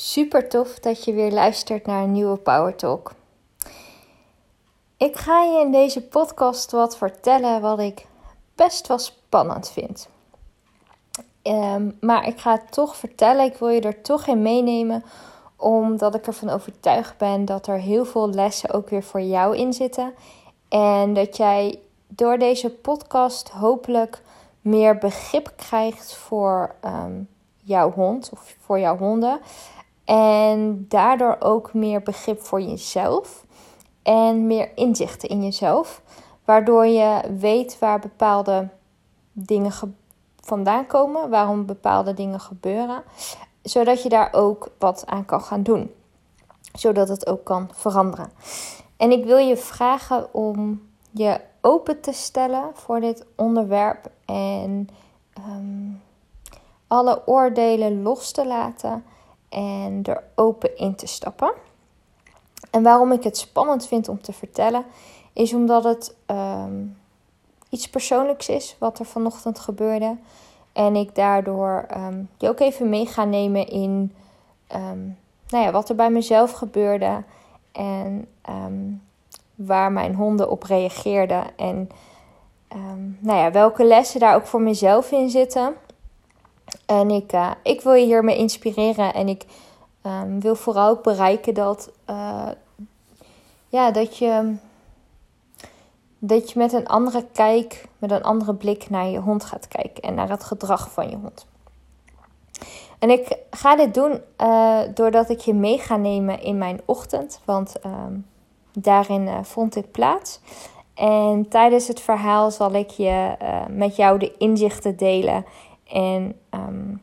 Super tof dat je weer luistert naar een nieuwe Power Talk. Ik ga je in deze podcast wat vertellen wat ik best wel spannend vind. Um, maar ik ga het toch vertellen, ik wil je er toch in meenemen, omdat ik ervan overtuigd ben dat er heel veel lessen ook weer voor jou in zitten. En dat jij door deze podcast hopelijk meer begrip krijgt voor um, jouw hond of voor jouw honden. En daardoor ook meer begrip voor jezelf en meer inzichten in jezelf. Waardoor je weet waar bepaalde dingen vandaan komen, waarom bepaalde dingen gebeuren. Zodat je daar ook wat aan kan gaan doen. Zodat het ook kan veranderen. En ik wil je vragen om je open te stellen voor dit onderwerp en ehm, alle oordelen los te laten en er open in te stappen. En waarom ik het spannend vind om te vertellen, is omdat het ehm, iets persoonlijks is wat er vanochtend gebeurde. En ik daardoor je ook even mee ga nemen in um, nou ja, wat er bij mezelf gebeurde. En waar mijn honden op reageerden. En nou ja, welke lessen daar ook voor mezelf in zitten. En ik, uh, ik wil je hiermee inspireren. En ik um, wil vooral ook bereiken dat, uh, ja, dat, je, dat je met een andere kijk, met een andere blik naar je hond gaat kijken. En naar het gedrag van je hond. En ik ga dit doen uh, doordat ik je mee ga nemen in mijn ochtend. Want um, daarin vond dit plaats. En tijdens het verhaal zal ik je met jou de inzichten delen en um,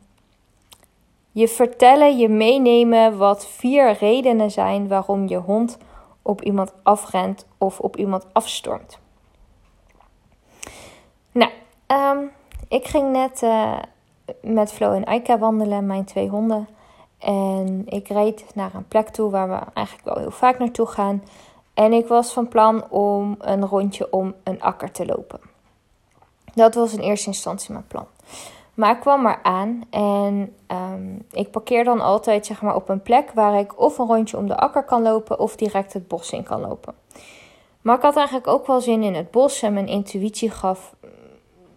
je vertellen, je meenemen wat vier redenen zijn waarom je hond op iemand afrent of op iemand afstormt. Nou, um, ik ging net uh, met Flo en Aika wandelen, mijn twee honden. En ik reed naar een plek toe waar we eigenlijk wel heel vaak naartoe gaan. En ik was van plan om een rondje om een akker te lopen. Dat was in eerste instantie mijn plan. Maar ik kwam maar aan en um, ik parkeer dan altijd zeg maar, op een plek waar ik of een rondje om de akker kan lopen of direct het bos in kan lopen. Maar ik had eigenlijk ook wel zin in het bos en mijn intuïtie gaf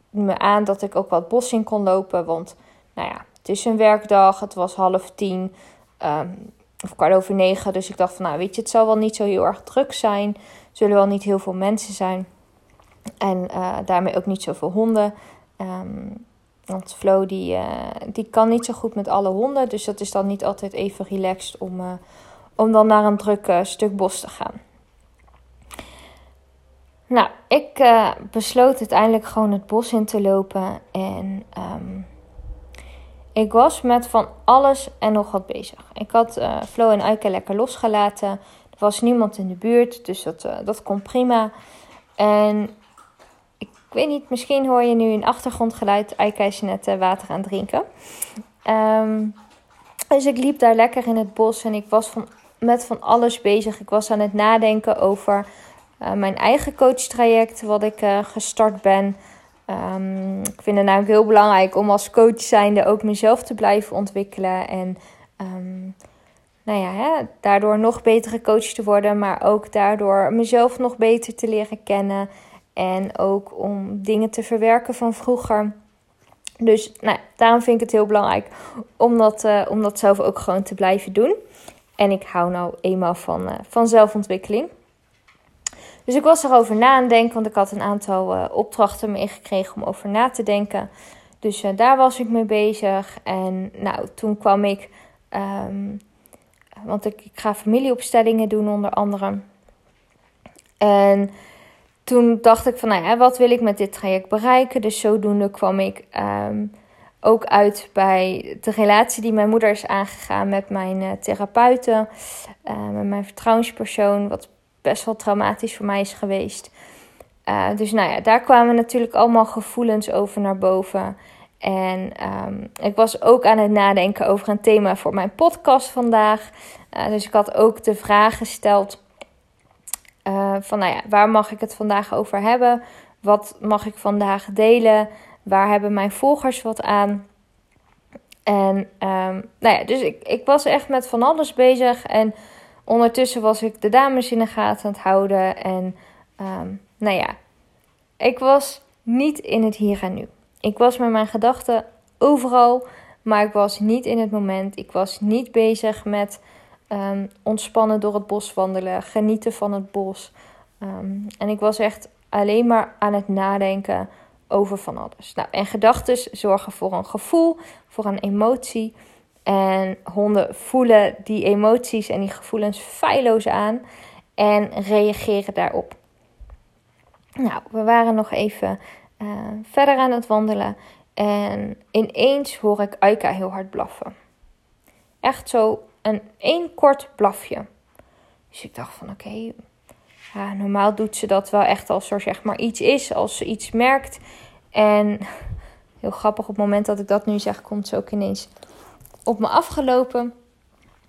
me aan dat ik ook wat bos in kon lopen. Want nou ja, het is een werkdag, het was half tien um, of kwart over negen. Dus ik dacht van nou weet je, het zal wel niet zo heel erg druk zijn. Er zullen wel niet heel veel mensen zijn. En uh, daarmee ook niet zoveel honden. Um, want Flo die, uh, die kan niet zo goed met alle honden. Dus dat is dan niet altijd even relaxed om, uh, om dan naar een druk uh, stuk bos te gaan. Nou, ik besloot uiteindelijk gewoon het bos in te lopen. En um, ik was met van alles en nog wat bezig. Ik had Flo en Eike lekker losgelaten. Er was niemand in de buurt, dus dat, dat kon prima. En ik weet niet, misschien hoor je nu een achtergrondgeluid. Eika is net uh, water aan drinken. Um, dus ik liep daar lekker in het bos en ik was van, met van alles bezig. Ik was aan het nadenken over uh, mijn eigen coachtraject, wat ik uh, gestart ben. Um, ik vind het namelijk heel belangrijk om als coach zijnde ook mezelf te blijven ontwikkelen. En um, nou ja, hè, daardoor nog betere coach te worden, maar ook daardoor mezelf nog beter te leren kennen. En ook om dingen te verwerken van vroeger. Dus nou, daarom vind ik het heel belangrijk om dat, uh, om dat zelf ook gewoon te blijven doen. En ik hou nou eenmaal van, uh, van zelfontwikkeling. Dus ik was erover na aan denken, want ik had een aantal uh, opdrachten meegekregen om over na te denken. Dus daar was ik mee bezig. En nou, toen kwam ik, um, want ik, ik ga familieopstellingen doen onder andere. En toen dacht ik van, nou ja, wat wil ik met dit traject bereiken? Dus zodoende kwam ik ehm, ook uit bij de relatie die mijn moeder is aangegaan met mijn uh, therapeuten, uh, met mijn vertrouwenspersoon, wat best wel traumatisch voor mij is geweest. Uh, dus nou ja, daar kwamen natuurlijk allemaal gevoelens over naar boven. En um, ik was ook aan het nadenken over een thema voor mijn podcast vandaag. dus ik had ook de vraag gesteld van nou ja, waar mag ik het vandaag over hebben? Wat mag ik vandaag delen? Waar hebben mijn volgers wat aan? En um, nou ja, dus ik, ik was echt met van alles bezig. En ondertussen was ik de dames in de gaten aan houden. En um, nou ja, ik was niet in het hier en nu. Ik was met mijn gedachten overal, maar ik was niet in het moment. Ik was niet bezig met um, ontspannen door het bos wandelen, genieten van het bos. Um, en ik was echt alleen maar aan het nadenken over van alles. Nou, en gedachten zorgen voor een gevoel, voor een emotie. En honden voelen die emoties en die gevoelens feilloos aan en reageren daarop. Nou, we waren nog even uh, verder aan het wandelen. En ineens hoor ik Aika heel hard blaffen. Echt zo een één kort blafje. Dus ik dacht van oké, ja, normaal doet ze dat wel echt als er zeg maar iets is, als ze iets merkt. En heel grappig, op het moment dat ik dat nu zeg, komt ze ook ineens op me afgelopen.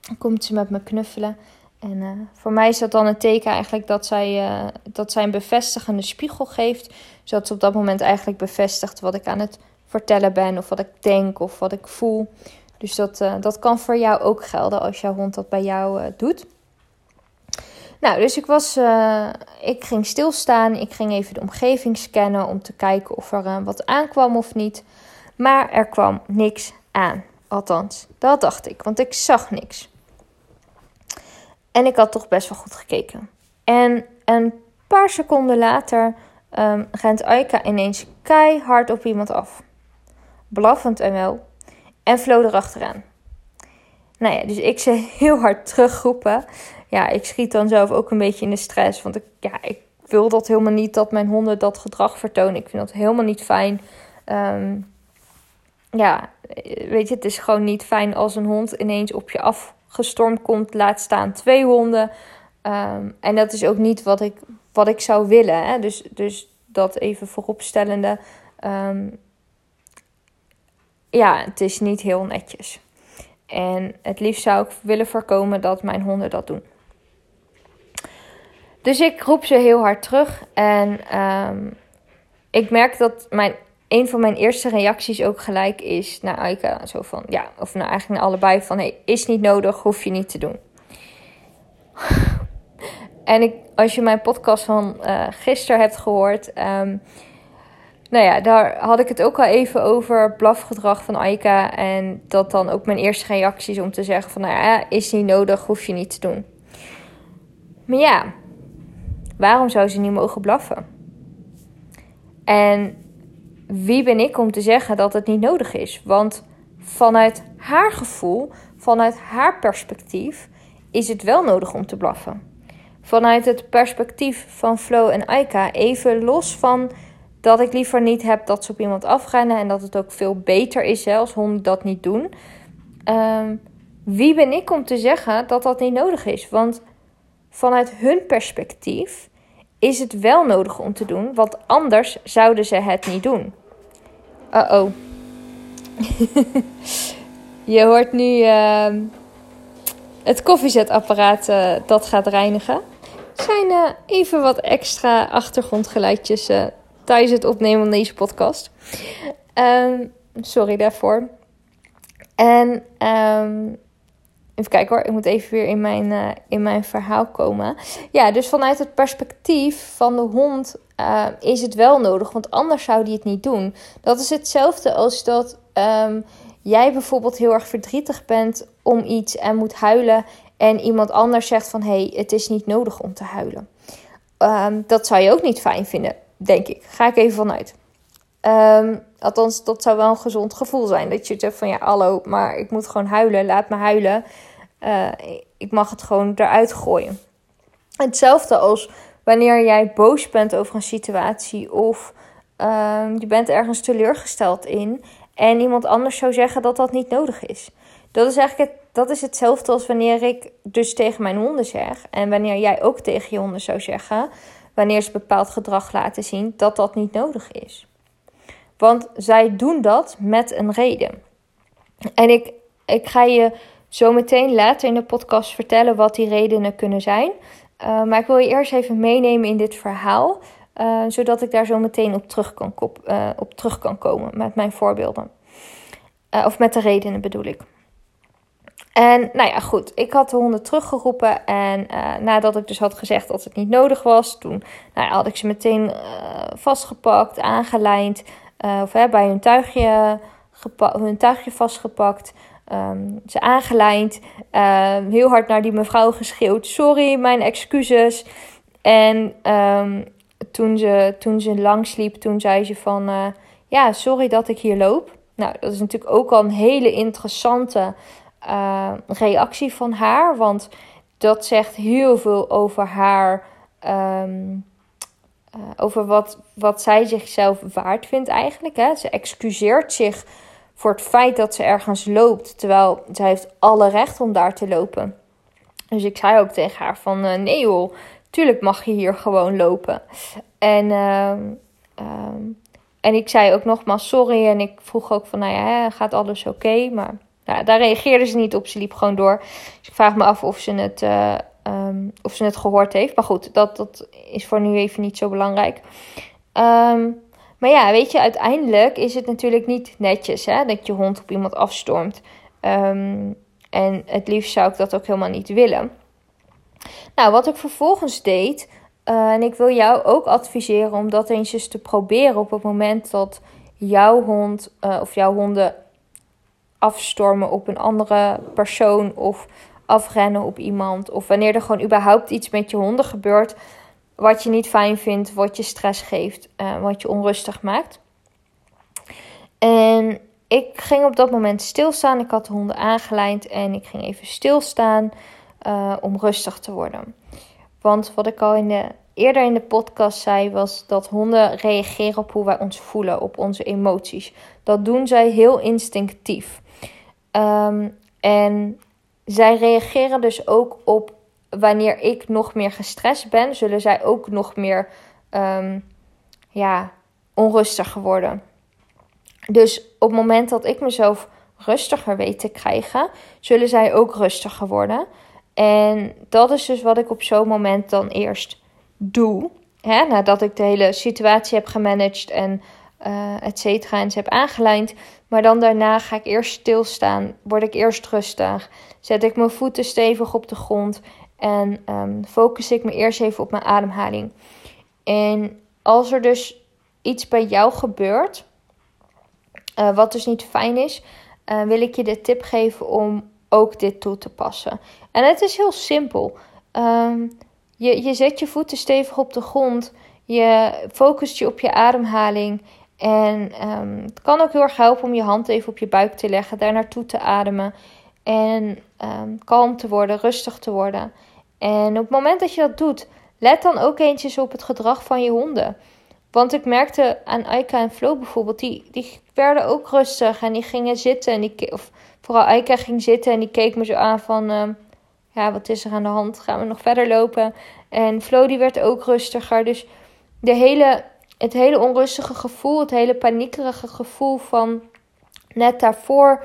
Dan komt ze met me knuffelen. En uh, voor mij is dat dan een teken eigenlijk dat zij, uh, dat zij een bevestigende spiegel geeft. Zodat ze op dat moment eigenlijk bevestigt wat ik aan het vertellen ben. Of wat ik denk of wat ik voel. Dus dat, uh, dat kan voor jou ook gelden als jouw hond dat bij jou doet. Nou, dus ik, was, ik ging stilstaan. Ik ging even de omgeving scannen om te kijken of er wat aankwam of niet. Maar er kwam niks aan. Althans, dat dacht ik, want ik zag niks. En ik had toch best wel goed gekeken. En een paar seconden later um, rent Aika ineens keihard op iemand af. Blaffend en wel. En vloog erachteraan. Nou ja, dus ik ze heel hard terugroepen. Ja, ik schiet dan zelf ook een beetje in de stress. Want ik, ja, ik wil dat helemaal niet dat mijn honden dat gedrag vertonen. Ik vind dat helemaal niet fijn. Um, ja, weet je, het is gewoon niet fijn als een hond ineens op je afgestormd komt. Laat staan twee honden. Um, en dat is ook niet wat ik, wat ik zou willen. Hè? Dus, dus dat even vooropstellende. Um, ja, het is niet heel netjes. En het liefst zou ik willen voorkomen dat mijn honden dat doen. Dus ik roep ze heel hard terug. En um, ik merk dat mijn een van mijn eerste reacties ook gelijk is naar Aika. Zo van, ja, of nou eigenlijk naar allebei van, hey, is niet nodig, hoef je niet te doen. En ik, als je mijn podcast van uh, gisteren hebt gehoord, um, nou ja, daar had ik het ook al even over blafgedrag van Aika. En dat dan ook mijn eerste reacties om te zeggen van, nou ja, is niet nodig, hoef je niet te doen. Maar ja, waarom zou ze niet mogen blaffen? En wie ben ik om te zeggen dat het niet nodig is? Want vanuit haar gevoel, vanuit haar perspectief, is het wel nodig om te blaffen. Vanuit het perspectief van Flo en Aika, even los van dat ik liever niet heb dat ze op iemand afrennen en dat het ook veel beter is als honden dat niet doen. Ehm, wie ben ik om te zeggen dat dat niet nodig is? Want vanuit hun perspectief is het wel nodig om te doen, want anders zouden ze het niet doen. Uh-oh. je hoort nu uh, het koffiezetapparaat uh, dat gaat reinigen. Zijn uh, even wat extra achtergrondgeluidjes uh, tijdens het opnemen van deze podcast. Um, sorry daarvoor. En um, Even kijken hoor, ik moet even weer in mijn, uh, in mijn verhaal komen. Ja, dus vanuit het perspectief van de hond uh, is het wel nodig, want anders zou die het niet doen. Dat is hetzelfde als dat um, jij bijvoorbeeld heel erg verdrietig bent om iets en moet huilen. En iemand anders zegt van hé, hey, het is niet nodig om te huilen. Um, dat zou je ook niet fijn vinden, denk ik. Ga ik even vanuit. Um, althans, dat zou wel een gezond gevoel zijn. Dat je zegt van ja, hallo, maar ik moet gewoon huilen. Laat me huilen. Uh, ik mag het gewoon eruit gooien. Hetzelfde als wanneer jij boos bent over een situatie of uh, je bent ergens teleurgesteld in en iemand anders zou zeggen dat dat niet nodig is. Dat is eigenlijk het, dat is hetzelfde als wanneer ik dus tegen mijn honden zeg en wanneer jij ook tegen je honden zou zeggen, wanneer ze bepaald gedrag laten zien, dat dat niet nodig is. Want zij doen dat met een reden. En ik, ik ga je zo meteen later in de podcast vertellen wat die redenen kunnen zijn. Uh, maar ik wil je eerst even meenemen in dit verhaal, uh, zodat ik daar zo meteen op terug kan, uh, op terug kan komen met mijn voorbeelden. Of met de redenen bedoel ik. En nou ja, goed. Ik had de honden teruggeroepen. En nadat ik dus had gezegd dat het niet nodig was, toen nou had ik ze meteen vastgepakt, aangelijnd. Of bij hun tuigje, hun tuigje vastgepakt. Um, ze aangelijnd. Ehm, heel hard naar die mevrouw geschreeuwd. Sorry, mijn excuses. En um, toen, ze, toen ze langsliep, toen zei ze van... ja, sorry dat ik hier loop. Nou, dat is natuurlijk ook al een hele interessante reactie van haar. Want dat zegt heel veel over haar. Uh, over wat, wat zij zichzelf waard vindt eigenlijk. Hè. Ze excuseert zich voor het feit dat ze ergens loopt. Terwijl zij heeft alle recht om daar te lopen. Dus ik zei ook tegen haar van... Uh, nee joh, tuurlijk mag je hier gewoon lopen. En... Um, en ik zei ook nogmaals sorry. En ik vroeg ook van, nou ja, gaat alles oké? Maar nou, daar reageerde ze niet op. Ze liep gewoon door. Dus ik vraag me af of ze het, uh, um, of ze het gehoord heeft. Maar goed, dat, dat is voor nu even niet zo belangrijk. Maar ja, weet je, uiteindelijk is het natuurlijk niet netjes hè, dat je hond op iemand afstormt. Um, en het liefst zou ik dat ook helemaal niet willen. Nou, wat ik vervolgens deed, uh, en ik wil jou ook adviseren om dat eens eens te proberen op het moment dat jouw hond uh, of jouw honden afstormen op een andere persoon of afrennen op iemand. Of wanneer er gewoon überhaupt iets met je honden gebeurt wat je niet fijn vindt, wat je stress geeft, uh, wat je onrustig maakt. En ik ging op dat moment stilstaan. Ik had de honden aangelijnd en ik ging even stilstaan uh, om rustig te worden. Want wat ik al in de, eerder in de podcast zei, was dat honden reageren op hoe wij ons voelen, op onze emoties. Dat doen zij heel instinctief. Um, en zij reageren dus ook op wanneer ik nog meer gestrest ben, zullen zij ook nog meer um, ja, onrustiger worden. Dus op het moment dat ik mezelf rustiger weet te krijgen, zullen zij ook rustiger worden. En dat is dus wat ik op zo'n moment dan eerst doe. Hè, nadat ik de hele situatie heb gemanaged en uh, et cetera en ze heb aangelijnd. Maar dan daarna ga ik eerst stilstaan, word ik eerst rustig, zet ik mijn voeten stevig op de grond en um, focus ik me eerst even op mijn ademhaling. En als er dus iets bij jou gebeurt, uh, wat dus niet fijn is, uh, wil ik je de tip geven om ook dit toe te passen. En het is heel simpel. Um, je, je zet je voeten stevig op de grond. Je focust je op je ademhaling. En um, het kan ook heel erg helpen om je hand even op je buik te leggen, daar naartoe te ademen. En kalm te worden, rustig te worden. En op het moment dat je dat doet, let dan ook eentjes op het gedrag van je honden. Want ik merkte aan Aika en Flo bijvoorbeeld, die, die werden ook rustig en die gingen zitten. En die, of vooral Aika ging zitten en die keek me zo aan van, uh, ja, wat is er aan de hand? Gaan we nog verder lopen? En Flo die werd ook rustiger. Dus de hele het hele onrustige gevoel, het hele paniekerige gevoel van net daarvoor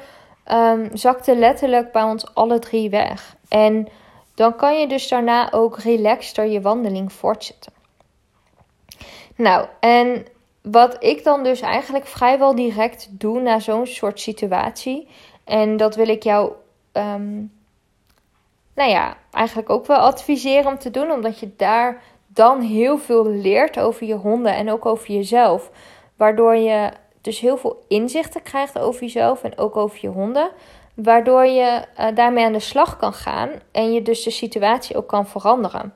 um, zakte letterlijk bij ons alle drie weg. En dan kan je dus daarna ook relaxter je wandeling voortzetten. Nou, en wat ik dan dus eigenlijk vrijwel direct doe na zo'n soort situatie, en dat wil ik jou, um, nou ja, eigenlijk ook wel adviseren om te doen, omdat je daar dan heel veel leert over je honden en ook over jezelf. Waardoor je dus heel veel inzichten krijgt over jezelf en ook over je honden. Waardoor je uh, daarmee aan de slag kan gaan en je dus de situatie ook kan veranderen.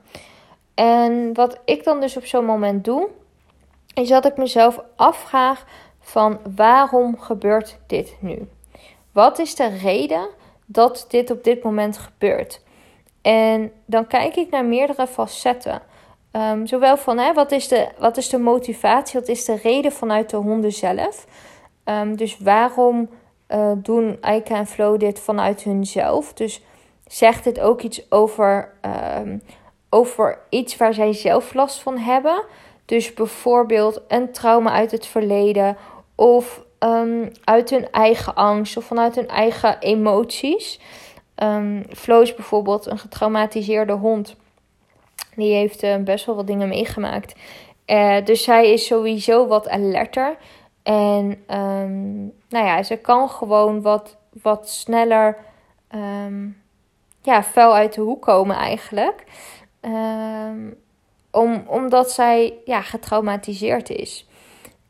En wat ik dan dus op zo'n moment doe, is dat ik mezelf afvraag van waarom gebeurt dit nu? Wat is de reden dat dit op dit moment gebeurt? En dan kijk ik naar meerdere facetten. Um, zowel van hè, wat, is de, wat is de motivatie, wat is de reden vanuit de honden zelf. Um, dus waarom uh, doen Aika en Flo dit vanuit hunzelf? Dus zegt dit ook iets over, um, over iets waar zij zelf last van hebben? Dus bijvoorbeeld een trauma uit het verleden of uit hun eigen angst of vanuit hun eigen emoties. Flo is bijvoorbeeld een getraumatiseerde hond. Die heeft uh, best wel wat dingen meegemaakt. Uh, dus zij is sowieso wat alerter. En nou ja, ze kan gewoon wat, wat sneller um, ja, vuil uit de hoek komen eigenlijk. Um, om, omdat zij ja, getraumatiseerd is.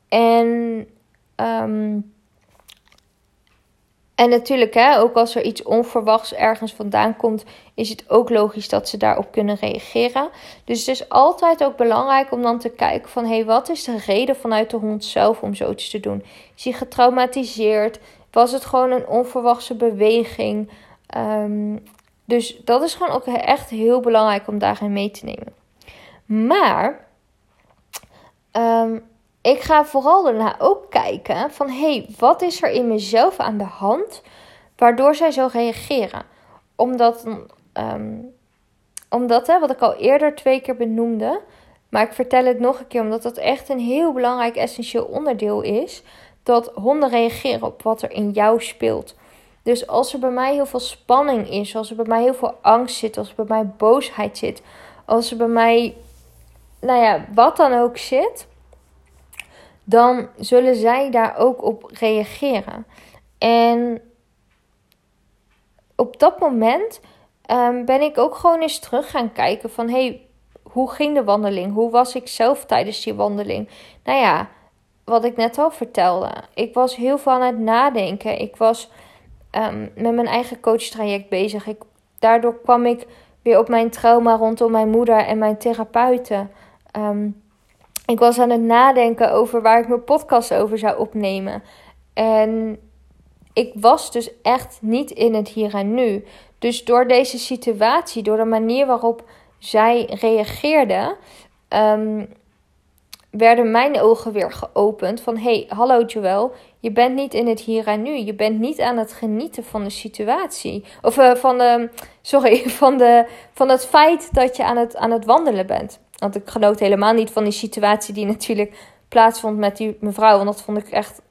En, um, en natuurlijk, hè, ook als er iets onverwachts ergens vandaan komt, is het ook logisch dat ze daarop kunnen reageren. Dus het is altijd ook belangrijk om dan te kijken van, hé, hey, wat is de reden vanuit de hond zelf om zoiets te doen? Is hij getraumatiseerd? Was het gewoon een onverwachte beweging? Um, dus dat is gewoon ook echt heel belangrijk om daarin mee te nemen. Maar um, ik ga vooral daarna ook kijken van hé, hey, wat is er in mezelf aan de hand waardoor zij zo reageren? Omdat, um, omdat hè, wat ik al eerder twee keer benoemde, maar ik vertel het nog een keer omdat dat echt een heel belangrijk essentieel onderdeel is, dat honden reageren op wat er in jou speelt. Dus als er bij mij heel veel spanning is, als er bij mij heel veel angst zit, als er bij mij boosheid zit, als er bij mij, nou ja, wat dan ook zit, dan zullen zij daar ook op reageren. En op dat moment um, ben ik ook gewoon eens terug gaan kijken van hey, hoe ging de wandeling? Hoe was ik zelf tijdens die wandeling? Nou ja, wat ik net al vertelde. Ik was heel veel aan het nadenken. Ik was um, met mijn eigen coachtraject bezig. Ik, daardoor kwam ik weer op mijn trauma rondom mijn moeder en mijn therapeuten. Um, ik was aan het nadenken over waar ik mijn podcast over zou opnemen. En ik was dus echt niet in het hier en nu. Dus door deze situatie, door de manier waarop zij reageerde, um, werden mijn ogen weer geopend. Van hey, hallo Joël, je bent niet in het hier en nu. Je bent niet aan het genieten van de situatie. Of uh, van de, sorry, van, de, van het feit dat je aan het, aan het wandelen bent. Want ik genoot helemaal niet van die situatie die natuurlijk plaatsvond met die mevrouw. Want dat vond ik echt,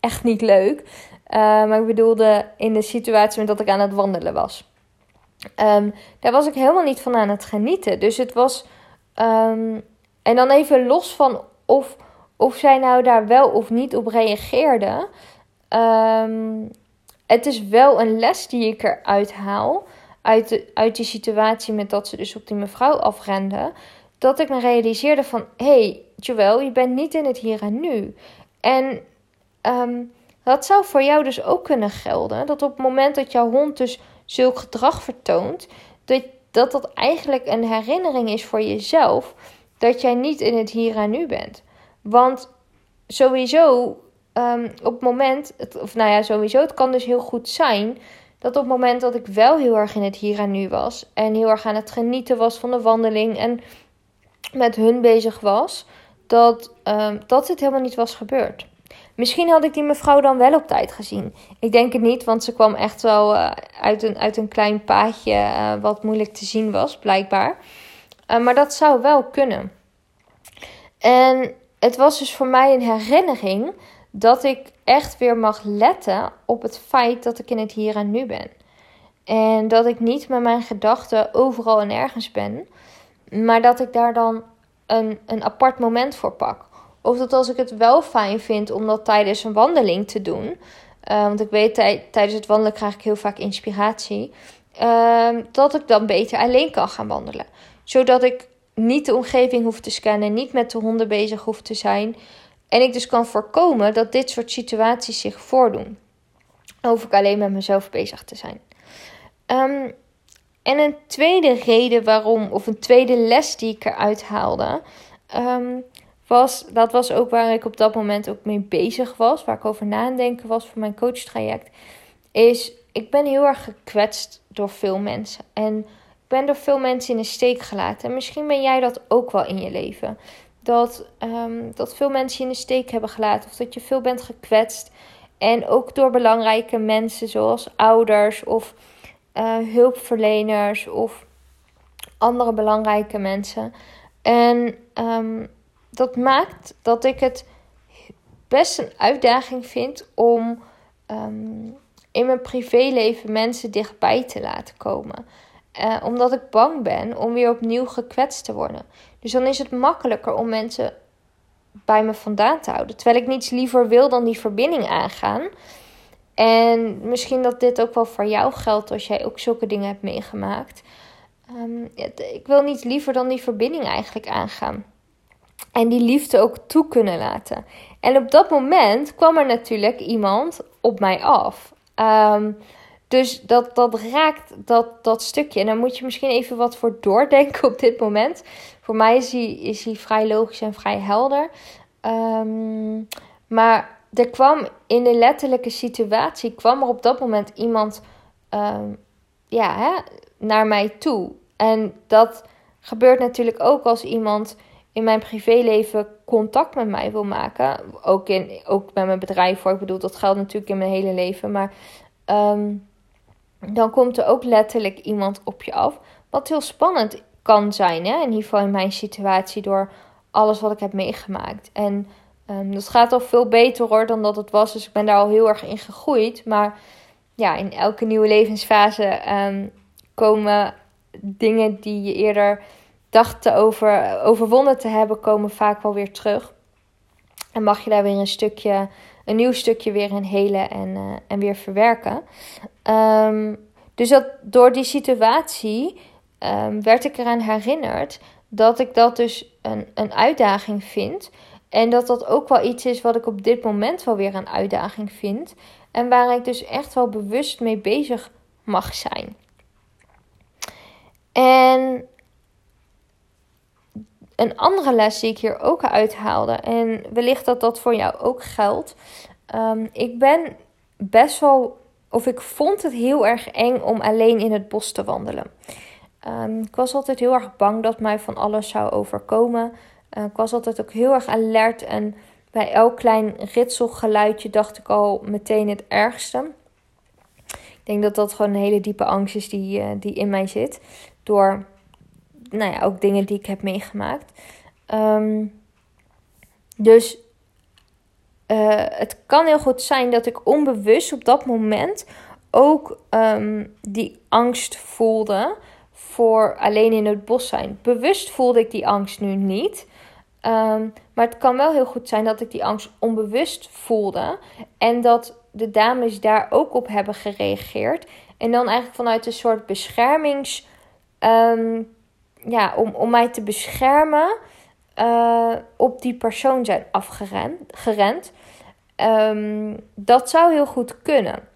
echt niet leuk. Uh, maar ik bedoelde in de situatie dat ik aan het wandelen was. Um, daar was ik helemaal niet van aan het genieten. Dus het was. Um, en dan even los van of, of zij nou daar wel of niet op reageerde. Um, het is wel een les die ik eruit haal. Uit, de, uit die situatie met dat ze dus op die mevrouw afrende dat ik me realiseerde van... hey, Joël, je bent niet in het hier en nu. En um, dat zou voor jou dus ook kunnen gelden. Dat op het moment dat jouw hond dus zulk gedrag vertoont... dat dat, eigenlijk een herinnering is voor jezelf... dat jij niet in het hier en nu bent. Want sowieso... Um, op het moment, of nou ja, sowieso, het kan dus heel goed zijn dat op het moment dat ik wel heel erg in het hier en nu was en heel erg aan het genieten was van de wandeling en met hun bezig was, dat, uh, dat dit helemaal niet was gebeurd. Misschien had ik die mevrouw dan wel op tijd gezien. Ik denk het niet, want ze kwam echt wel uh, uit, een, uit een klein paadje uh, wat moeilijk te zien was, blijkbaar. Uh, maar dat zou wel kunnen. En het was dus voor mij een herinnering dat ik echt weer mag letten op het feit dat ik in het hier en nu ben. En dat ik niet met mijn gedachten overal en ergens ben. Maar dat ik daar dan een, een apart moment voor pak. Of dat als ik het wel fijn vind om dat tijdens een wandeling te doen. Uh, want ik weet tijdens het wandelen krijg ik heel vaak inspiratie. Uh, dat ik dan beter alleen kan gaan wandelen. Zodat ik niet de omgeving hoef te scannen, niet met de honden bezig hoef te zijn. En ik dus kan voorkomen dat dit soort situaties zich voordoen. Hoef ik alleen met mezelf bezig te zijn. Um, en een tweede reden waarom, of een tweede les die ik eruit haalde, um, was, dat was ook waar ik op dat moment ook mee bezig was, waar ik over nadenken was voor mijn coachtraject, is ik ben heel erg gekwetst door veel mensen. En ik ben door veel mensen in de steek gelaten. En misschien ben jij dat ook wel in je leven. Dat, um, dat veel mensen je in de steek hebben gelaten. Of dat je veel bent gekwetst. En ook door belangrijke mensen zoals ouders of uh, hulpverleners of andere belangrijke mensen. En um, dat maakt dat ik het best een uitdaging vind om um, in mijn privéleven mensen dichtbij te laten komen. Uh, omdat ik bang ben om weer opnieuw gekwetst te worden. Dus dan is het makkelijker om mensen bij me vandaan te houden. Terwijl ik niets liever wil dan die verbinding aangaan. En misschien dat dit ook wel voor jou geldt als jij ook zulke dingen hebt meegemaakt. Um, ik wil niet liever dan die verbinding eigenlijk aangaan. En die liefde ook toe kunnen laten. En op dat moment kwam er natuurlijk iemand op mij af. Ehm, dus dat, dat raakt dat, dat stukje. En daar moet je misschien even wat voor doordenken op dit moment. Voor mij is hij is die vrij logisch en vrij helder. Ehm, maar er kwam in de letterlijke situatie, kwam er op dat moment iemand ehm, ja, hè, naar mij toe. En dat gebeurt natuurlijk ook als iemand in mijn privéleven contact met mij wil maken. Ook, in, ook met mijn bedrijf voor. Ik bedoel, dat geldt natuurlijk in mijn hele leven. Maar ehm, dan komt er ook letterlijk iemand op je af. Wat heel spannend kan zijn. Hè? In ieder geval in mijn situatie. Door alles wat ik heb meegemaakt. En um, dat gaat al veel beter hoor dan dat het was. Dus ik ben daar al heel erg in gegroeid. Maar ja, in elke nieuwe levensfase um, komen dingen die je eerder dacht te over, overwonnen te hebben, komen vaak wel weer terug. En mag je daar weer een stukje, een nieuw stukje weer in helen en, uh, en weer verwerken. Um, dus dat door die situatie werd ik eraan herinnerd dat ik dat dus een, een uitdaging vind. En dat dat ook wel iets is wat ik op dit moment wel weer een uitdaging vind. En waar ik dus echt wel bewust mee bezig mag zijn. En een andere les die ik hier ook uithaalde, en wellicht dat dat voor jou ook geldt. Um, ik ben best wel, of ik vond het heel erg eng om alleen in het bos te wandelen. Um, ik was altijd heel erg bang dat mij van alles zou overkomen. Uh, ik was altijd ook heel erg alert en bij elk klein ritselgeluidje dacht ik al meteen het ergste. Ik denk dat dat gewoon een hele diepe angst is die, uh, die in mij zit. Door nou ja, ook dingen die ik heb meegemaakt. Um, dus uh, het kan heel goed zijn dat ik onbewust op dat moment ook um, die angst voelde voor alleen in het bos zijn. Bewust voelde ik die angst nu niet. Um, maar het kan wel heel goed zijn dat ik die angst onbewust voelde. En dat de dames daar ook op hebben gereageerd. En dan eigenlijk vanuit een soort beschermings. Um, ja, om, om mij te beschermen, uh, op die persoon zijn afgerend. Gerend. Um, dat zou heel goed kunnen.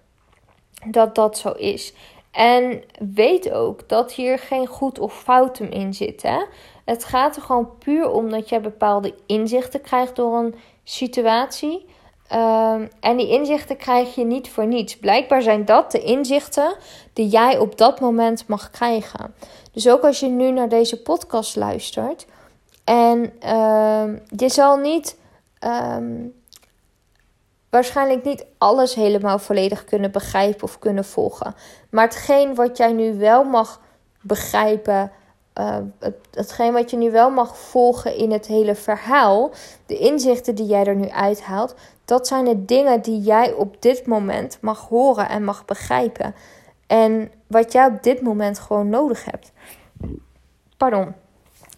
Dat dat zo is. En weet ook dat hier geen goed of fout in zit. Hè? Het gaat er gewoon puur om dat je bepaalde inzichten krijgt door een situatie. Um, en die inzichten krijg je niet voor niets. Blijkbaar zijn dat de inzichten die jij op dat moment mag krijgen. Dus ook als je nu naar deze podcast luistert. En uh, je zal niet. Um, waarschijnlijk niet alles helemaal volledig kunnen begrijpen of kunnen volgen. Maar hetgeen wat jij nu wel mag begrijpen. Het, hetgeen wat je nu wel mag volgen in het hele verhaal, de inzichten die jij er nu uithaalt, dat zijn de dingen die jij op dit moment mag horen en mag begrijpen. En wat jij op dit moment gewoon nodig hebt. Pardon,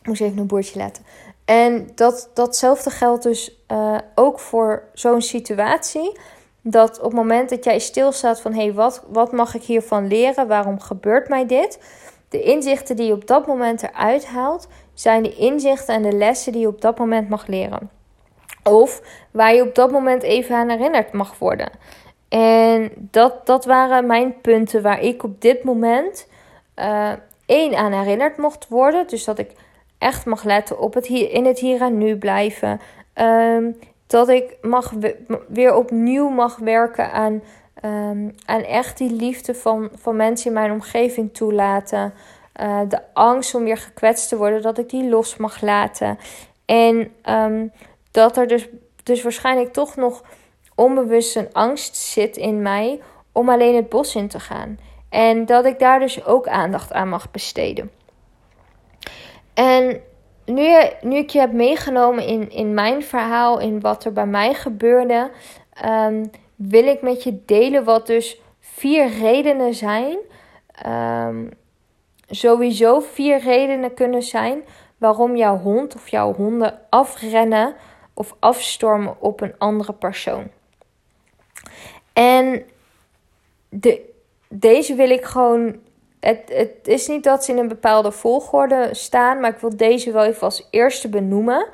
moest even een boertje laten. En dat, datzelfde geldt dus uh, ook voor zo'n situatie. Dat op het moment dat jij stilstaat van hé, hey, wat, wat mag ik hiervan leren? Waarom gebeurt mij dit? De inzichten die je op dat moment eruit haalt, zijn de inzichten en de lessen die je op dat moment mag leren. Of waar je op dat moment even aan herinnerd mag worden. En dat, dat waren mijn punten waar ik op dit moment uh, één aan herinnerd mocht worden. Dus dat ik echt mag letten op het hier, in het hier en nu blijven. Um, dat ik mag weer opnieuw mag werken aan, um, aan echt die liefde van, van mensen in mijn omgeving toelaten. Uh, de angst om weer gekwetst te worden, dat ik die los mag laten. En um, dat er dus, dus waarschijnlijk toch nog onbewust een angst zit in mij om alleen het bos in te gaan. En dat ik daar dus ook aandacht aan mag besteden. En nu, nu ik je heb meegenomen in, in mijn verhaal, in wat er bij mij gebeurde, um, wil ik met je delen wat dus vier redenen zijn. Um, sowieso vier redenen kunnen zijn waarom jouw hond of jouw honden afrennen of afstormen op een andere persoon. En de, deze wil ik gewoon. Het, het is niet dat ze in een bepaalde volgorde staan, maar ik wil deze wel even als eerste benoemen.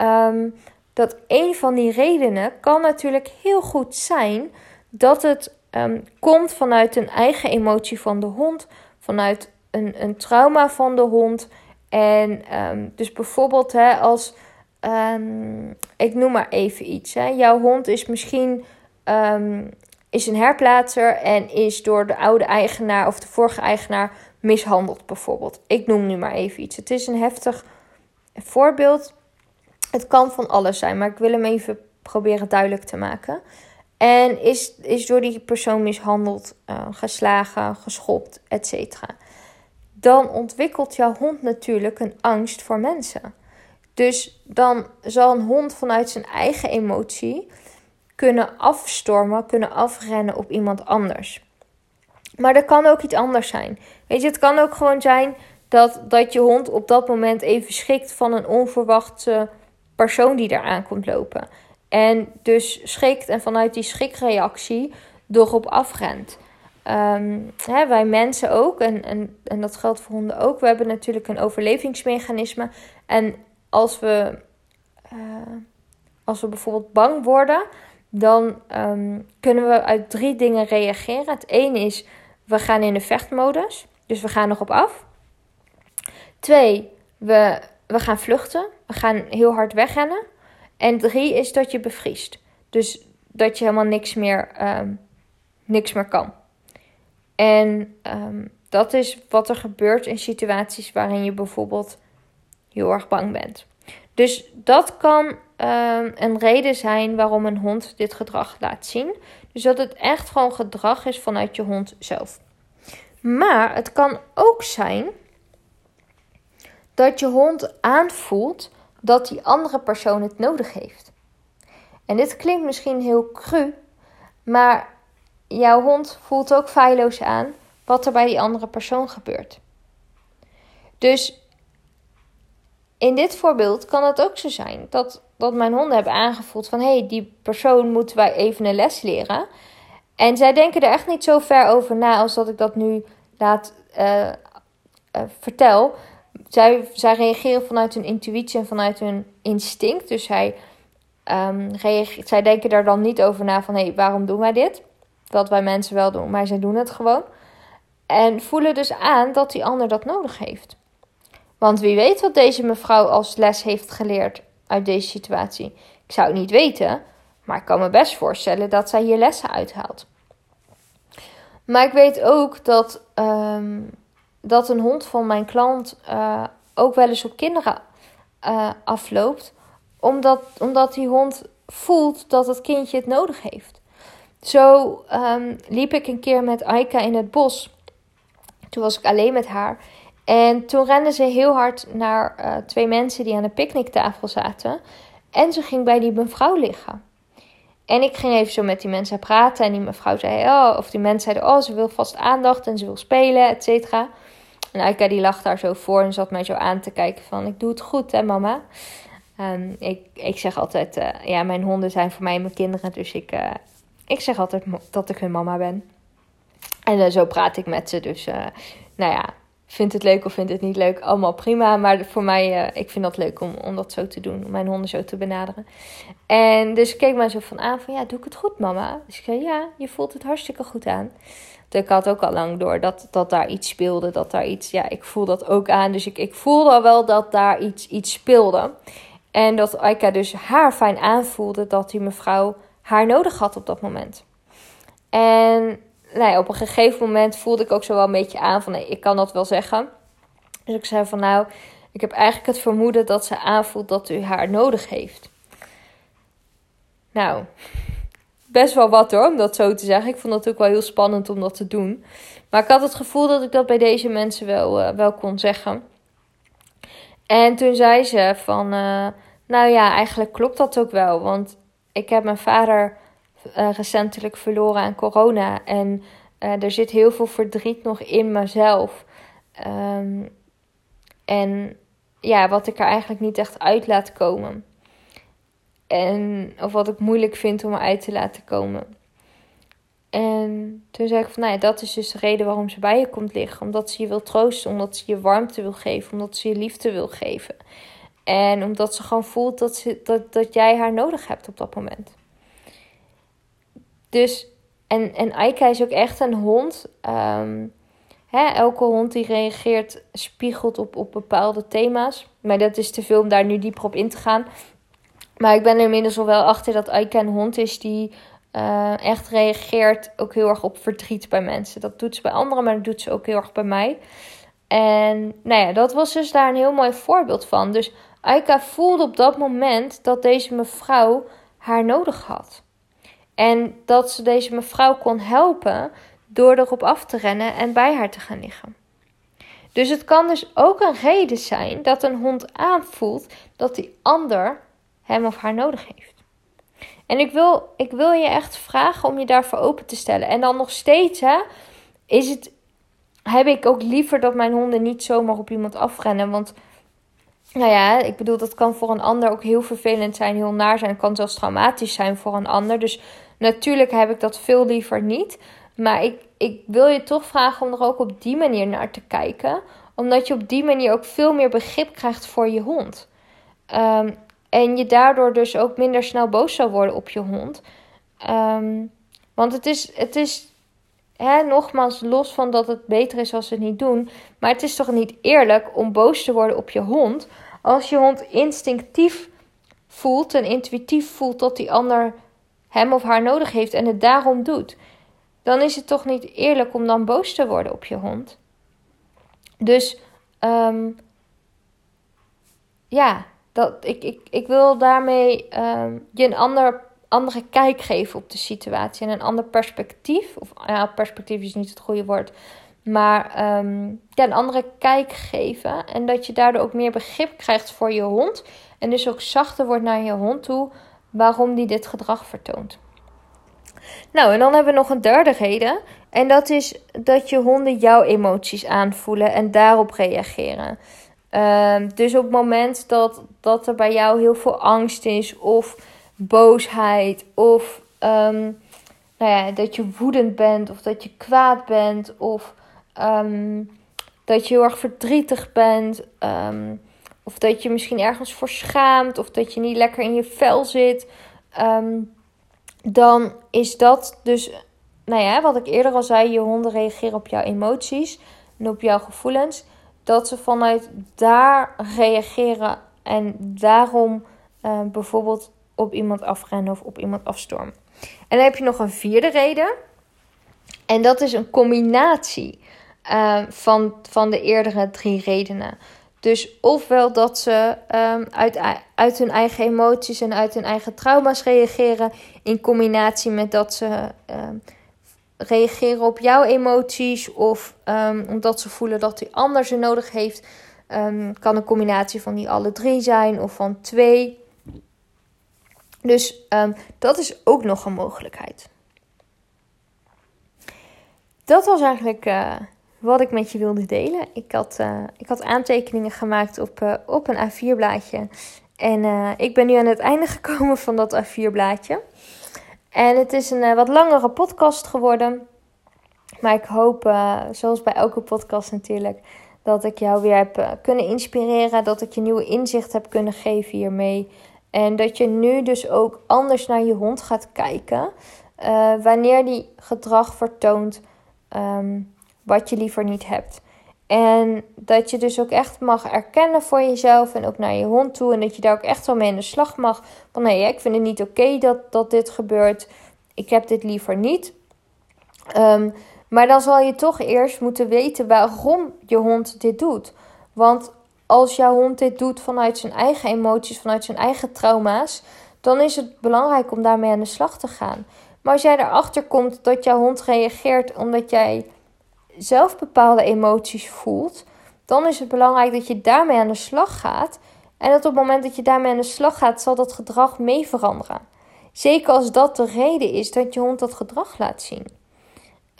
Um, dat een van die redenen kan natuurlijk heel goed zijn dat het um, komt vanuit een eigen emotie van de hond, vanuit een, een trauma van de hond. En um, dus bijvoorbeeld hè, als, ik noem maar even iets, hè, jouw hond is misschien is een herplaatser en is door de oude eigenaar of de vorige eigenaar mishandeld bijvoorbeeld. Ik noem nu maar even iets. Het is een heftig voorbeeld. Het kan van alles zijn, maar ik wil hem even proberen duidelijk te maken. En is, is door die persoon mishandeld, uh, geslagen, geschopt, etc. Dan ontwikkelt jouw hond natuurlijk een angst voor mensen. Dus dan zal een hond vanuit zijn eigen emotie kunnen afstormen, kunnen afrennen op iemand anders. Maar er kan ook iets anders zijn. Weet je, het kan ook gewoon zijn dat, dat je hond op dat moment even schrikt van een onverwachte persoon die eraan komt lopen. En dus schrikt en vanuit die schrikreactie erop afrent. Um, hè, wij mensen ook, en, en, en dat geldt voor honden ook, we hebben natuurlijk een overlevingsmechanisme. En als we, uh, als we bijvoorbeeld bang worden, dan um, kunnen we uit drie dingen reageren. Het ene is, we gaan in de vechtmodus, dus we gaan nog op af. Twee, we, we gaan vluchten, we gaan heel hard wegrennen. En drie is dat je bevriest. Dus dat je helemaal niks meer, um, niks meer kan. En um, dat is wat er gebeurt in situaties waarin je bijvoorbeeld heel erg bang bent. Dus dat kan um, een reden zijn waarom een hond dit gedrag laat zien. Dus dat het echt gewoon gedrag is vanuit je hond zelf. Maar het kan ook zijn dat je hond aanvoelt dat die andere persoon het nodig heeft. En dit klinkt misschien heel cru, maar jouw hond voelt ook feilloos aan wat er bij die andere persoon gebeurt. Dus in dit voorbeeld kan het ook zo zijn dat, dat mijn honden hebben aangevoeld van hé, hey, die persoon moeten wij even een les leren. En zij denken er echt niet zo ver over na als dat ik dat nu laat uh, vertel zij, zij reageren vanuit hun intuïtie en vanuit hun instinct. Dus zij, um, reageert, zij denken daar dan niet over na van hé, hey, waarom doen wij dit? Wat wij mensen wel doen, maar zij doen het gewoon. En voelen dus aan dat die ander dat nodig heeft. Want wie weet wat deze mevrouw als les heeft geleerd uit deze situatie. Ik zou het niet weten, maar ik kan me best voorstellen dat zij hier lessen uithaalt. Maar ik weet ook dat um, dat een hond van mijn klant uh, ook wel eens op kinderen uh, afloopt. Omdat, omdat die hond voelt dat het kindje het nodig heeft. Zo um, liep ik een keer met Aika in het bos. Toen was ik alleen met haar. En toen rende ze heel hard naar uh, twee mensen die aan de picknicktafel zaten. En ze ging bij die mevrouw liggen. En ik ging even zo met die mensen praten. En die mevrouw zei, oh, of die mensen zeiden, oh, ze wil vast aandacht en ze wil spelen, et cetera. En Aika die lag daar zo voor en zat mij zo aan te kijken van... Ik doe het goed hè mama? Um, ik, ik zeg altijd... Uh, ja, mijn honden zijn voor mij mijn kinderen. Dus ik, uh, ik zeg altijd dat ik hun mama ben. En zo praat ik met ze. Dus nou ja, vindt het leuk of vindt het niet leuk, allemaal prima. Maar voor mij, ik vind dat leuk om, om dat zo te doen, om mijn honden zo te benaderen. En dus ik keek mij zo van aan van, ja, doe ik het goed mama? Dus ik zei, ja, je voelt het hartstikke goed aan ik had ook al lang door dat, dat daar iets speelde. Dat daar iets, ja, ik voel dat ook aan. Dus ik, ik voelde al wel dat daar iets, iets speelde. En dat Aika dus haar fijn aanvoelde dat die mevrouw haar nodig had op dat moment. En ja, op een gegeven moment voelde ik ook zo wel een beetje aan van nee, ik kan dat wel zeggen. Dus ik zei van nou, ik heb eigenlijk het vermoeden dat ze aanvoelt dat u haar nodig heeft. Nou, best wel wat hoor, om dat zo te zeggen. Ik vond het ook wel heel spannend om dat te doen. Maar ik had het gevoel dat ik dat bij deze mensen wel, uh, wel kon zeggen. En toen zei ze van, uh, nou ja, eigenlijk klopt dat ook wel. Want ik heb mijn vader uh, recentelijk verloren aan corona. En er zit heel veel verdriet nog in mezelf. Um, en ja, wat ik er eigenlijk niet echt uit laat komen. En, of wat ik moeilijk vind om eruit te laten komen. En toen zei ik van, nou ja, dat is dus de reden waarom ze bij je komt liggen. Omdat ze je wil troosten, omdat ze je warmte wil geven, omdat ze je liefde wil geven. En omdat ze gewoon voelt dat, ze, dat, dat jij haar nodig hebt op dat moment. Dus, en, en Aika is ook echt een hond. Um, hè, elke hond die reageert, spiegelt op, op bepaalde thema's. Maar dat is te veel om daar nu dieper op in te gaan. Maar ik ben er inmiddels wel achter dat Aika een hond is die uh, echt reageert ook heel erg op verdriet bij mensen. Dat doet ze bij anderen, maar dat doet ze ook heel erg bij mij. En nou ja, dat was dus daar een heel mooi voorbeeld van. Dus Aika voelde op dat moment dat deze mevrouw haar nodig had. En dat ze deze mevrouw kon helpen door erop af te rennen en bij haar te gaan liggen. Dus het kan dus ook een reden zijn dat een hond aanvoelt dat die ander hem of haar nodig heeft. En ik wil, ik wil je echt vragen om je daarvoor open te stellen. En dan nog steeds, hè, is het, heb ik ook liever dat mijn honden niet zomaar op iemand afrennen. Want, nou ja, ik bedoel, dat kan voor een ander ook heel vervelend zijn, heel naar zijn. Het kan zelfs traumatisch zijn voor een ander. Dus natuurlijk heb ik dat veel liever niet. Maar ik, ik wil je toch vragen om er ook op die manier naar te kijken. Omdat je op die manier ook veel meer begrip krijgt voor je hond. Um, en je daardoor dus ook minder snel boos zou worden op je hond. Ehm, want het is, het is hè, nogmaals, los van dat het beter is als ze het niet doen. Maar het is toch niet eerlijk om boos te worden op je hond. Als je hond instinctief voelt en intuïtief voelt dat die ander hem of haar nodig heeft en het daarom doet. Dan is het toch niet eerlijk om dan boos te worden op je hond. Dus um, ja, dat, ik, ik, ik wil daarmee ehm, je een ander, andere kijk geven op de situatie en een ander perspectief. Of ja, perspectief is niet het goede woord. Maar um, ja, een andere kijk geven. En dat je daardoor ook meer begrip krijgt voor je hond. En dus ook zachter wordt naar je hond toe waarom die dit gedrag vertoont. Nou, en dan hebben we nog een derde reden. En dat is dat je honden jouw emoties aanvoelen en daarop reageren. Ehm, dus op het moment dat, dat er bij jou heel veel angst is, of boosheid, of um, nou ja, dat je woedend bent, of dat je kwaad bent, of um, dat je heel erg verdrietig bent, of dat je misschien ergens voor schaamt, of dat je niet lekker in je vel zit, dan is dat dus, nou ja, wat ik eerder al zei, je honden reageren op jouw emoties en op jouw gevoelens dat ze vanuit daar reageren en daarom uh, bijvoorbeeld op iemand afrennen of op iemand afstormen. En dan heb je nog een vierde reden. En dat is een combinatie uh, van, van de eerdere drie redenen. Dus ofwel dat ze um, uit, uit hun eigen emoties en uit hun eigen trauma's reageren, in combinatie met dat ze um, reageren op jouw emoties of um, omdat ze voelen dat die ander ze nodig heeft. Kan een combinatie van die alle drie zijn of van twee. Dus dat is ook nog een mogelijkheid. Dat was eigenlijk uh, wat ik met je wilde delen. Ik had, uh, ik had aantekeningen gemaakt op, uh, op een A4-blaadje. En ik ben nu aan het einde gekomen van dat A4-blaadje. En het is een wat langere podcast geworden. Maar ik hoop, zoals bij elke podcast natuurlijk, dat ik jou weer heb kunnen inspireren. Dat ik je nieuwe inzicht heb kunnen geven hiermee. En dat je nu dus ook anders naar je hond gaat kijken. wanneer die gedrag vertoont um, wat je liever niet hebt. En dat je dus ook echt mag erkennen voor jezelf en ook naar je hond toe. En dat je daar ook echt wel mee in de slag mag. Van nee, ik vind het niet oké dat, dat dit gebeurt. Ik heb dit liever niet. Um, maar dan zal je toch eerst moeten weten waarom je hond dit doet. Want als jouw hond dit doet vanuit zijn eigen emoties, vanuit zijn eigen trauma's, dan is het belangrijk om daarmee aan de slag te gaan. Maar als jij erachter komt dat jouw hond reageert omdat jij zelf bepaalde emoties voelt, dan is het belangrijk dat je daarmee aan de slag gaat. En dat op het moment dat je daarmee aan de slag gaat, zal dat gedrag mee veranderen. Zeker als dat de reden is dat je hond dat gedrag laat zien.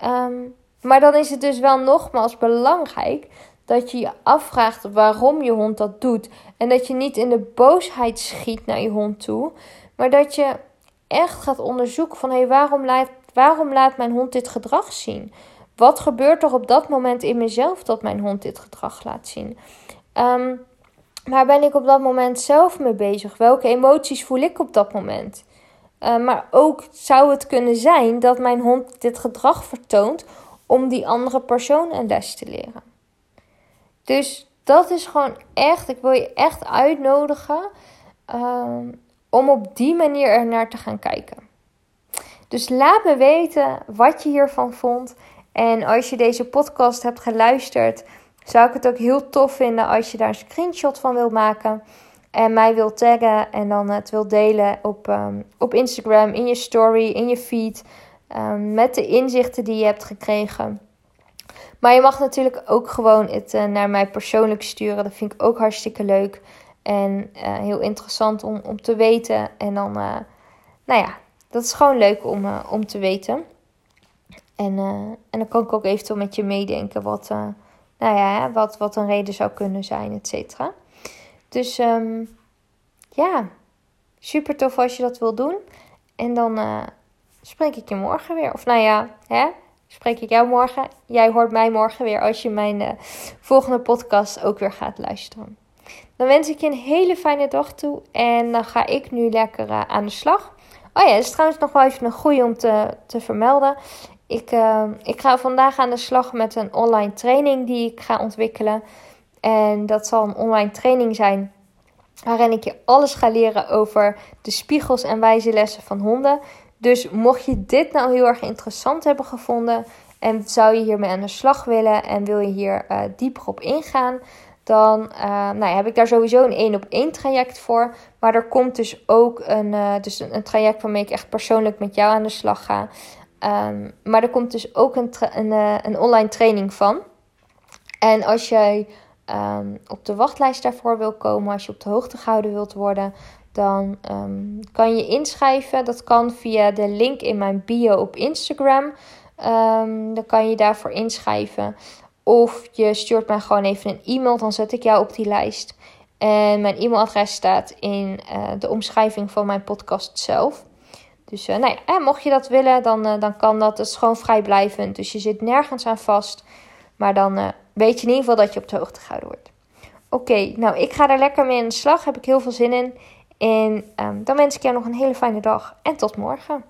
Um, maar dan is het dus wel nogmaals belangrijk dat je je afvraagt waarom je hond dat doet. En dat je niet in de boosheid schiet naar je hond toe, Maar dat je echt gaat onderzoeken van hé, hey, waarom, laat, waarom laat mijn hond dit gedrag zien? Wat gebeurt er op dat moment in mezelf dat mijn hond dit gedrag laat zien? Um, waar ben ik op dat moment zelf mee bezig? Welke emoties voel ik op dat moment? Uh, maar ook zou het kunnen zijn dat mijn hond dit gedrag vertoont om die andere persoon een les te leren. Dus dat is gewoon echt, ik wil je echt uitnodigen um, om op die manier er naar te gaan kijken. Dus laat me weten wat je hiervan vond. En als je deze podcast hebt geluisterd, zou ik het ook heel tof vinden als je daar een screenshot van wilt maken. En mij wilt taggen en dan het wilt delen op, um, op Instagram, in je story, in je feed. Um, met de inzichten die je hebt gekregen. Maar je mag natuurlijk ook gewoon het uh, naar mij persoonlijk sturen. Dat vind ik ook hartstikke leuk. En uh, heel interessant om, om te weten. En dan, uh, nou ja, dat is gewoon leuk om, om te weten. En, en dan kan ik ook eventueel met je meedenken wat, nou ja, wat, wat een reden zou kunnen zijn, et cetera. Dus um, ja, super tof als je dat wil doen. En dan spreek ik je morgen weer. Of nou ja, hè, spreek ik jou morgen. Jij hoort mij morgen weer als je mijn volgende podcast ook weer gaat luisteren. Dan wens ik je een hele fijne dag toe. En dan ga ik nu lekker aan de slag. Oh ja, dat is trouwens nog wel even een goede om te, te vermelden. Ik, uh, ik ga vandaag aan de slag met een online training die ik ga ontwikkelen. En dat zal een online training zijn waarin ik je alles ga leren over de spiegels en wijze lessen van honden. Dus mocht je dit nou heel erg interessant hebben gevonden en zou je hiermee aan de slag willen en wil je hier uh, dieper op ingaan, dan uh, nou ja, heb ik daar sowieso een één op één traject voor. Maar er komt dus ook een, uh, dus een, een, traject waarmee ik echt persoonlijk met jou aan de slag ga. Um, maar er komt dus ook een, een, een, online training van. En als jij um, op de wachtlijst daarvoor wil komen, als je op de hoogte gehouden wilt worden, dan um, kan je inschrijven. Dat kan via de link in mijn bio op Instagram. Dan kan je daarvoor inschrijven. Of je stuurt mij gewoon even een e-mail, dan zet ik jou op die lijst. En mijn e-mailadres staat in uh, de omschrijving van mijn podcast zelf. Dus uh, nou ja, mocht je dat willen, dan, uh, dan kan dat. Het is gewoon vrijblijvend. Dus je zit nergens aan vast. Maar dan weet je in ieder geval dat je op de hoogte gehouden wordt. Oké, nou ik ga er lekker mee aan de slag. Heb ik heel veel zin in. En um, dan wens ik jou nog een hele fijne dag en tot morgen.